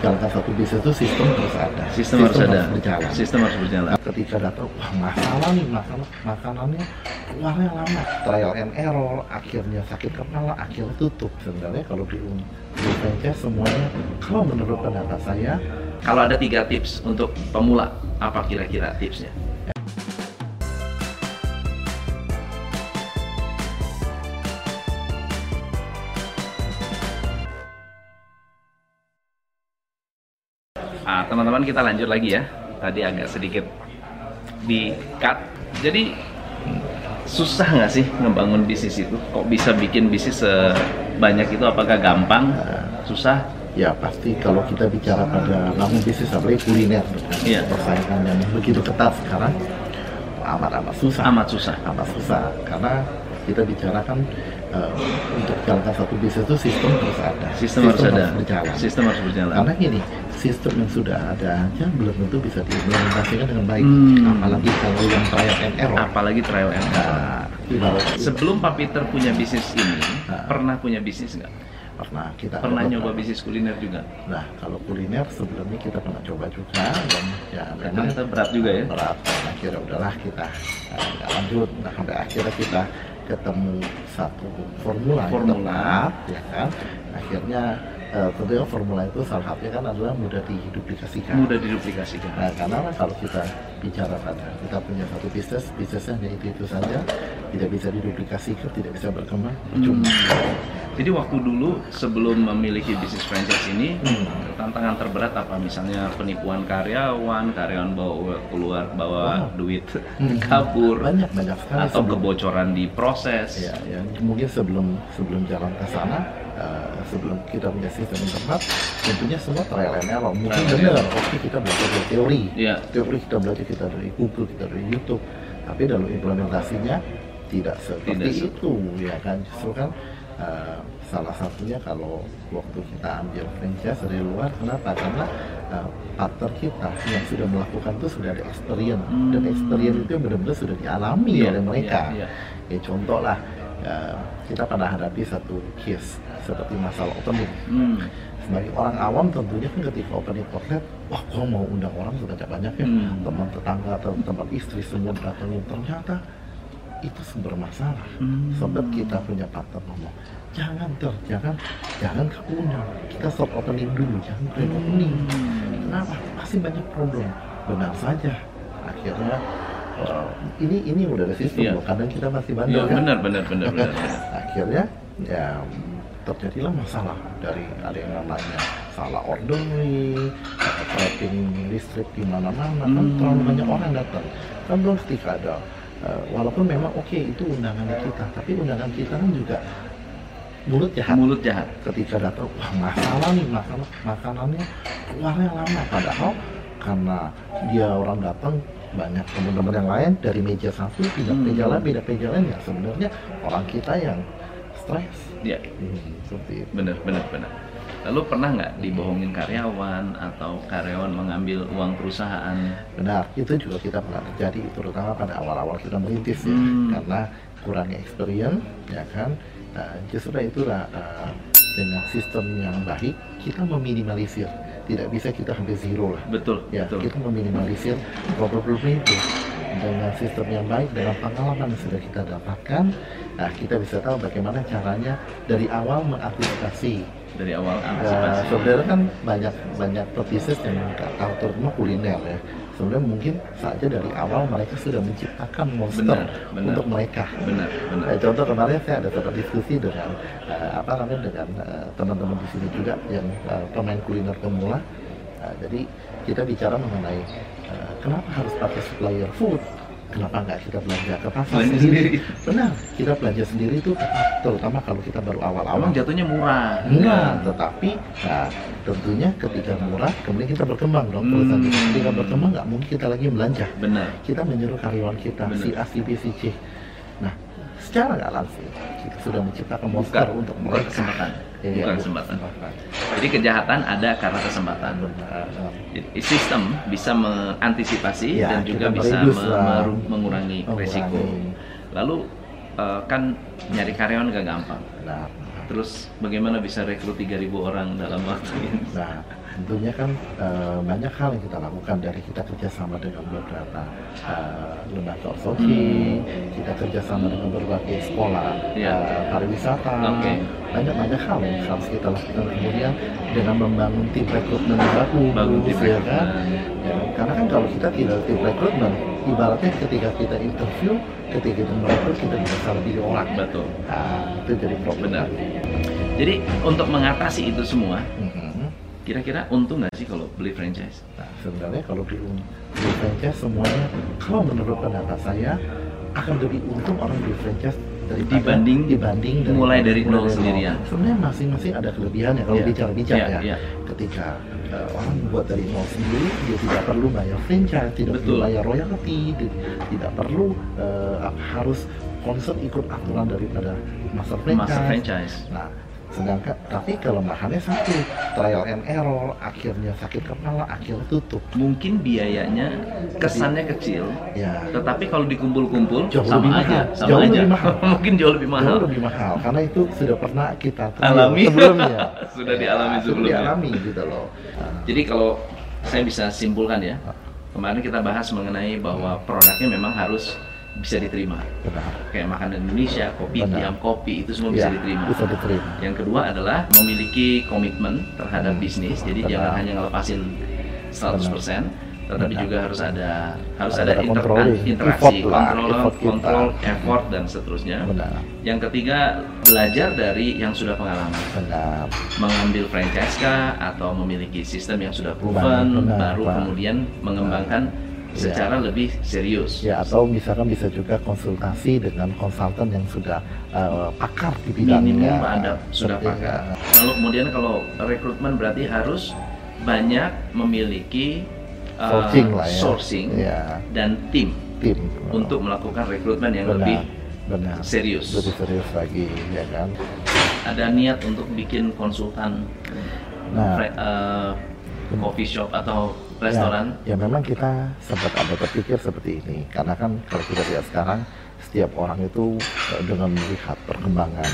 jalankan satu bisnis itu sistem harus ada. Sistem, harus ada. berjalan. Sistem harus berjalan. Ketika datang, wah masalah nih, masalah makanannya keluarnya lama. Trial and error, akhirnya sakit kepala, akhirnya tutup. Sebenarnya kalau di, franchise semuanya, kalau menurut pendapat saya, Kalau ada tiga tips untuk pemula, apa kira-kira tipsnya? Ah, teman-teman kita lanjut lagi ya. Tadi agak sedikit di cut. Jadi susah nggak sih ngebangun bisnis itu? Kok bisa bikin bisnis sebanyak itu? Apakah gampang? Susah? ya pasti kalau kita bicara pada bangun bisnis apalagi kuliner, Iya. persaingan yang begitu ketat sekarang, amat-amat susah. Amat susah. amat susah karena kita bicarakan eh, untuk jalankan satu bisnis itu sistem harus ada Sistem, harus ada. berjalan Sistem harus berjalan. karena gini sistem yang sudah ada aja belum tentu bisa diimplementasikan dengan baik Hmm. apalagi kalau yang trial and error Apalagi trial and error. nah, ibarat Sebelum Pak Peter punya bisnis ini, Nah. pernah punya bisnis nggak? pernah kita Pernah nyoba bisnis kuliner juga? nah kalau kuliner sebelumnya kita pernah coba juga dan ya memang Ternyata berat juga ya? berat dan akhirnya udahlah kita eh, nggak lanjut nah sampai akhirnya kita ketemu satu formula, Formula. tepat ya kan akhirnya eh, tentunya formula itu salah satunya kan adalah mudah diduplikasikan. Mudah diduplikasikan. nah karena kalau kita bicara pada kita punya satu bisnis bisnisnya hanya itu itu saja tidak bisa diduplikasikan tidak bisa berkembang percuma Jadi waktu dulu sebelum memiliki bisnis franchise ini, Hmm. tantangan terberat apa? Misalnya penipuan karyawan, karyawan bawa keluar bawa Oh. duit Hmm. kabur, banyak banyak sekali atau sebelum- kebocoran di proses. Ya, ya mungkin sebelum sebelum jalan ke sana, eh, sebelum kita punya sistem tepat, tentunya semua trial and error. Mungkin benar, oke kita belajar dari teori, Iya. teori kita belajar kita dari Google, kita dari YouTube, tapi dalam implementasinya tidak seperti Tidak itu, ya kan? Justru kan eh, salah satunya kalau waktu kita ambil franchise dari luar, kenapa? Karena eh, partner kita yang sudah melakukan itu sudah ada experience, dan Hmm. experience itu benar-benar sudah dialami Iya, oleh mereka. iya, iya. Ya contoh lah, ya, kita pernah hadapi satu case seperti masalah opening. Hmm. Sebagai orang awam tentunya kan ketika opening outlet, wah kok mau undang orang sebanyak-banyak ya, Hmm. teman tetangga, teman teman istri semua datangin. Ternyata itu sumber masalah. Hmm. Sebab kita punya partner ngomong, jangan ter, jangan, jangan kamu undang. Kita stop opening dulu, jangan grand opening. Kenapa? Pasti banyak problem. Benar saja. Akhirnya eh, ini ini udah ada sistem loh. Kadang kita masih bandel kan. benar, benar, benar, benar. Akhirnya ya terjadilah masalah dari ada yang namanya salah ordering, ada trapping listrik di mana-mana kan Hmm. terlalu banyak orang datang. Kan belum ketika ada eh, walaupun memang oke itu undangan kita, tapi undangan kita kan juga mulut jahat Mulut jahat. ketika datang wah masalah nih masalah makanannya keluarnya lama padahal karena dia orang datang banyak teman-teman yang lain dari meja satu pindah Hmm. meja lain pindah meja lain ya sebenarnya orang kita yang stres Ya, hmm, seperti itu benar, benar, benar. Lalu pernah nggak dibohongin karyawan atau karyawan mengambil uang perusahaan? benar itu juga kita pernah terjadi terutama pada awal-awal kita merintis ya Hmm. karena kurangnya experience ya kan Nah, justru itulah uh, dengan sistem yang baik kita meminimalisir tidak bisa kita hampir zero lah Betul, ya betul. kita meminimalisir problem-problem itu dengan sistem yang baik dengan pengalaman yang sudah kita dapatkan nah kita bisa tahu bagaimana caranya dari awal mengantisipasi Dari awal Nah, antisipasi. sebenarnya kan banyak banyak pebisnis yang tahu terutama kuliner ya sebenarnya mungkin saja dari awal mereka sudah menciptakan monster Benar, benar. untuk mereka Benar, benar. Eh, contoh kemarin saya ada sempat diskusi dengan eh, apa namanya dengan eh, teman-teman di sini juga yang eh, pemain kuliner pemula. Eh, jadi kita bicara mengenai eh, kenapa harus pakai supplier food, kenapa nggak kita belanja ke pasar Belanja sendiri? sendiri. Benar, kita belanja sendiri itu terutama kalau kita baru awal-awal. Emang jatuhnya murah. Enggak, tetapi nah, tentunya ketika murah, kemudian kita berkembang dong. Hmm. Perusahaan kita ketika berkembang nggak mungkin kita lagi belanja Benar. kita menyuruh karyawan kita Benar. si A, si B, si C. Secara nggak langsung kita sudah menciptakan monster Bukan, untuk bukan mereka. kesempatan. Iya, Bukan kesempatan. Jadi kejahatan ada karena kesempatan. Jadi, sistem bisa mengantisipasi Ya, dan juga bisa meru- mengurangi Mengurangi. resiko. Lalu eh, kan nyari karyawan gak gampang. Nah, Terus bagaimana bisa rekrut 3000 orang dalam waktu ini? nah, tentunya kan uh, banyak hal yang kita lakukan dari kita kerjasama dengan beberapa uh, lembaga outsourcing, hmm. kita kerjasama dengan berbagai sekolah yeah. uh, pariwisata, okay. banyak banyak hal yang harus kita lakukan kemudian dengan membangun tim rekrutmen yang bagus, ya kan? Ya, karena kan kalau kita tidak tim rekrutmen, ibaratnya ketika kita interview, ketika kita merekrut kita bisa salah pilih orang. Betul. Nah, itu jadi problem. Benar. Jadi untuk mengatasi itu semua, mm-hmm. Kira-kira untung nggak sih kalau beli franchise? Nah, sebenarnya kalau beli, beli franchise semuanya, kalau menurut pendapat saya akan lebih untung orang beli franchise dari dibanding dibanding dari, mulai dari nol sendirian. Sebenarnya masing-masing ada kelebihannya kalau yeah. bicara-bicara yeah, ya. Yeah. Ketika uh, orang buat dari nol sendiri, dia tidak perlu bayar franchise, tidak Betul. perlu bayar royalti, tidak perlu uh, harus concern ikut aturan daripada master franchise. Master franchise. Nah, Sedangkan tapi kelemahannya satu, trial and error, akhirnya sakit kepala, akhirnya tutup. Mungkin biayanya kesannya kecil, ya. Tetapi kalau dikumpul-kumpul sama lebih aja, mahal. sama jauh aja. Lebih mahal. Mungkin jauh lebih mahal. Jauh lebih mahal karena itu sudah pernah kita alami sebelumnya. sudah ya, dialami sebelumnya. Sudah dialami gitu loh. Jadi kalau saya bisa simpulkan ya, kemarin kita bahas mengenai bahwa produknya memang harus bisa diterima. Benar. Kayak makanan Indonesia, kopi, Benar. diam kopi itu semua ya, bisa diterima. Bisa diterima. Yang kedua adalah memiliki komitmen terhadap hmm. bisnis. Jadi Benar. jangan hanya ngelepasin 100%. Benar tetapi Benar. juga harus ada harus ada, ada inter interaksi, kontrol, effort kontrol, effort dan seterusnya. Benar. Yang ketiga belajar dari yang sudah pengalaman. Benar. Mengambil franchise kah atau memiliki sistem yang sudah proven, Benar. baru Benar. kemudian mengembangkan Benar secara ya. lebih serius. Ya atau misalkan bisa juga konsultasi dengan konsultan yang sudah uh, pakar di bidangnya. Minimum ada sudah pakar. Lalu kemudian kalau rekrutmen berarti harus banyak memiliki uh, sourcing, lah ya. sourcing ya. dan tim, tim untuk melakukan rekrutmen yang benar, lebih benar. serius. Lebih serius lagi, ya kan? Ada niat untuk bikin konsultan nah, uh, coffee shop atau restoran? Ya, ya memang kita sempat ada berpikir seperti ini karena kan kalau kita lihat sekarang setiap orang itu eh, dengan melihat perkembangan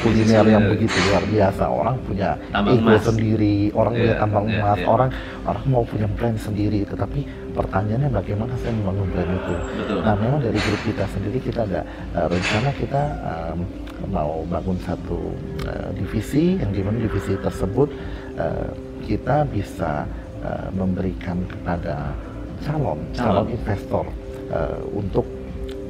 kuliner yang begitu luar biasa orang punya tambang ego emas. sendiri orang yeah, punya tambang yeah, emas yeah. orang orang mau punya brand sendiri tetapi pertanyaannya bagaimana saya membangun brand itu Betul. nah memang dari grup kita sendiri kita ada uh, rencana kita um, mau bangun satu uh, divisi yang di mana divisi tersebut uh, kita bisa uh, memberikan kepada calon calon, calon. investor uh, untuk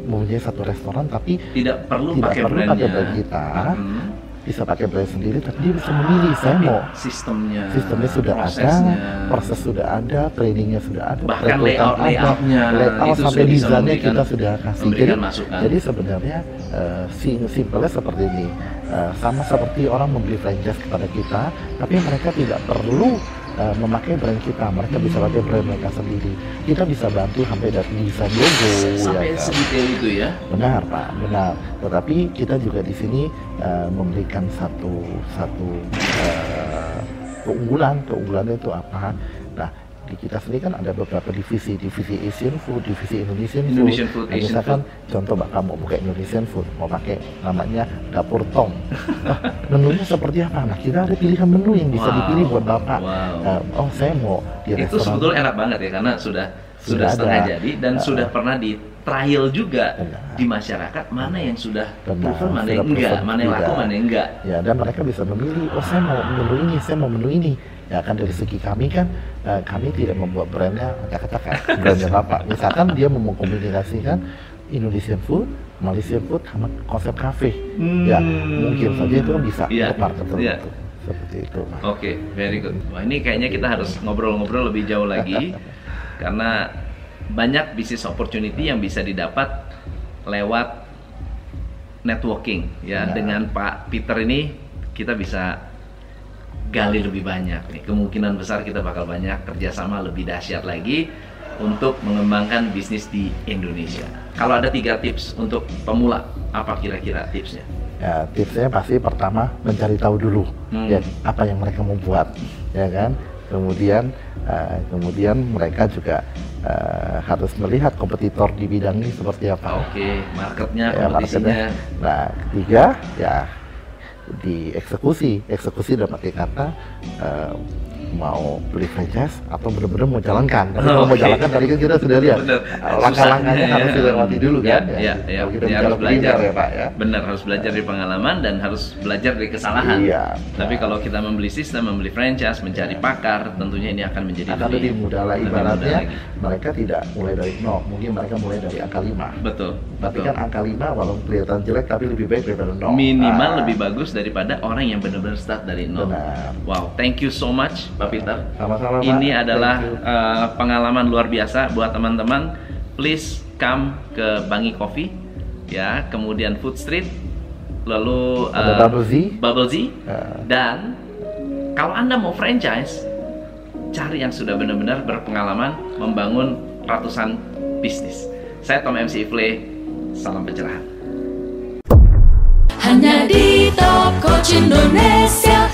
mempunyai satu restoran tapi tidak perlu tidak pakai perlu pakai brand kita. Hmm. bisa pakai brand sendiri tapi dia bisa memilih saya mau. sistemnya sistemnya sudah prosesnya. ada proses sudah ada trainingnya sudah ada bahkan layout layoutnya layout sampai desainnya kita sudah kasih. jadi masukan. jadi sebenarnya uh, simpelnya seperti ini. Uh, sama seperti orang membeli franchise kepada kita tapi mereka tidak perlu uh, memakai brand kita. Mereka bisa pakai brand mereka sendiri. Kita bisa bantu sampai dari desain logo sampai ya, kan? sedetail itu ya? Benar pak. Benar. Tetapi kita juga di sini uh, memberikan satu satu uh, keunggulan. Keunggulannya itu apa di kita sendiri kan ada beberapa divisi, divisi Asian food, divisi Indonesian, Indonesian food. food nah, Asian misalkan food. contoh Bapak mau buka Indonesian food, mau pakai namanya dapur Tong. nah, menunya seperti apa? Nah, kita ada pilihan menu yang bisa wow. dipilih buat Bapak. Wow. Uh, oh, saya mau di Itu restoran. sebetulnya enak banget ya karena sudah sudah, sudah setengah jadi dan uh, sudah pernah di trial juga benar. di masyarakat mana yang sudah benar, proven mana yang enggak, mana yang laku mana yang enggak. Ya dan mereka bisa memilih, oh saya mau menu ini, saya mau menu ini. Ya kan dari segi kami kan uh, kami tidak membuat brandnya acak-acak brandnya bapak misalkan dia mau mengkomunikasikan Indonesian food, Malaysian food, sama konsep kafe. Hmm. ya mungkin saja itu kan bisa yeah. untuk market yeah. seperti itu. Oke okay, very good. Wah ini kayaknya kita harus ngobrol-ngobrol lebih jauh lagi karena banyak bisnis opportunity yang bisa didapat lewat networking ya, ya. dengan Pak Peter ini kita bisa gali lebih banyak nih. Kemungkinan besar kita bakal banyak kerjasama lebih dahsyat lagi untuk mengembangkan bisnis di Indonesia. Kalau ada tiga tips untuk pemula, apa kira-kira tipsnya? Ya, tipsnya pasti pertama mencari tahu dulu hmm. ya apa yang mereka mau buat, ya kan. Kemudian uh, kemudian mereka juga uh, harus melihat kompetitor di bidang ini seperti apa. Oke, marketnya, ya, kompetisinya. Marketnya. Nah, ketiga ya dieksekusi eksekusi dalam arti kata uh, mau beli franchise atau benar-benar mau jalankan. Tapi Oh, kalau mau jalankan tadi kan kita sudah lihat uh, langkah-langkahnya Susah. harus dilewati dulu Ya, kan. ya, ya. Ya, bicara harus belajar. ya Pak ya. Benar harus belajar dari pengalaman dan harus belajar dari kesalahan. Iya. Tapi kalau kita membeli sistem, membeli franchise, mencari pakar, tentunya ini akan menjadi akan lebih mudah lah lebih ibaratnya mudah lagi. mereka tidak mulai dari nol mungkin mereka mulai dari angka 5 Betul. tapi betul. kan angka 5 walaupun kelihatan jelek tapi lebih baik daripada nol minimal Ah, lebih bagus daripada orang yang benar-benar start dari nol. Benar. Wow, thank you so much, Pak Peter. sama-sama Pak. Ini adalah Thank you. uh, pengalaman luar biasa buat teman-teman. Please come ke Bangi Coffee, ya, kemudian Food Street, lalu Ada uh, Bubble Z. Bubble Z, Ya. dan kalau anda mau franchise, cari yang sudah benar-benar berpengalaman membangun ratusan bisnis. Saya Tom MC Ifle, salam pencerahan. Hanya di Top Coach Indonesia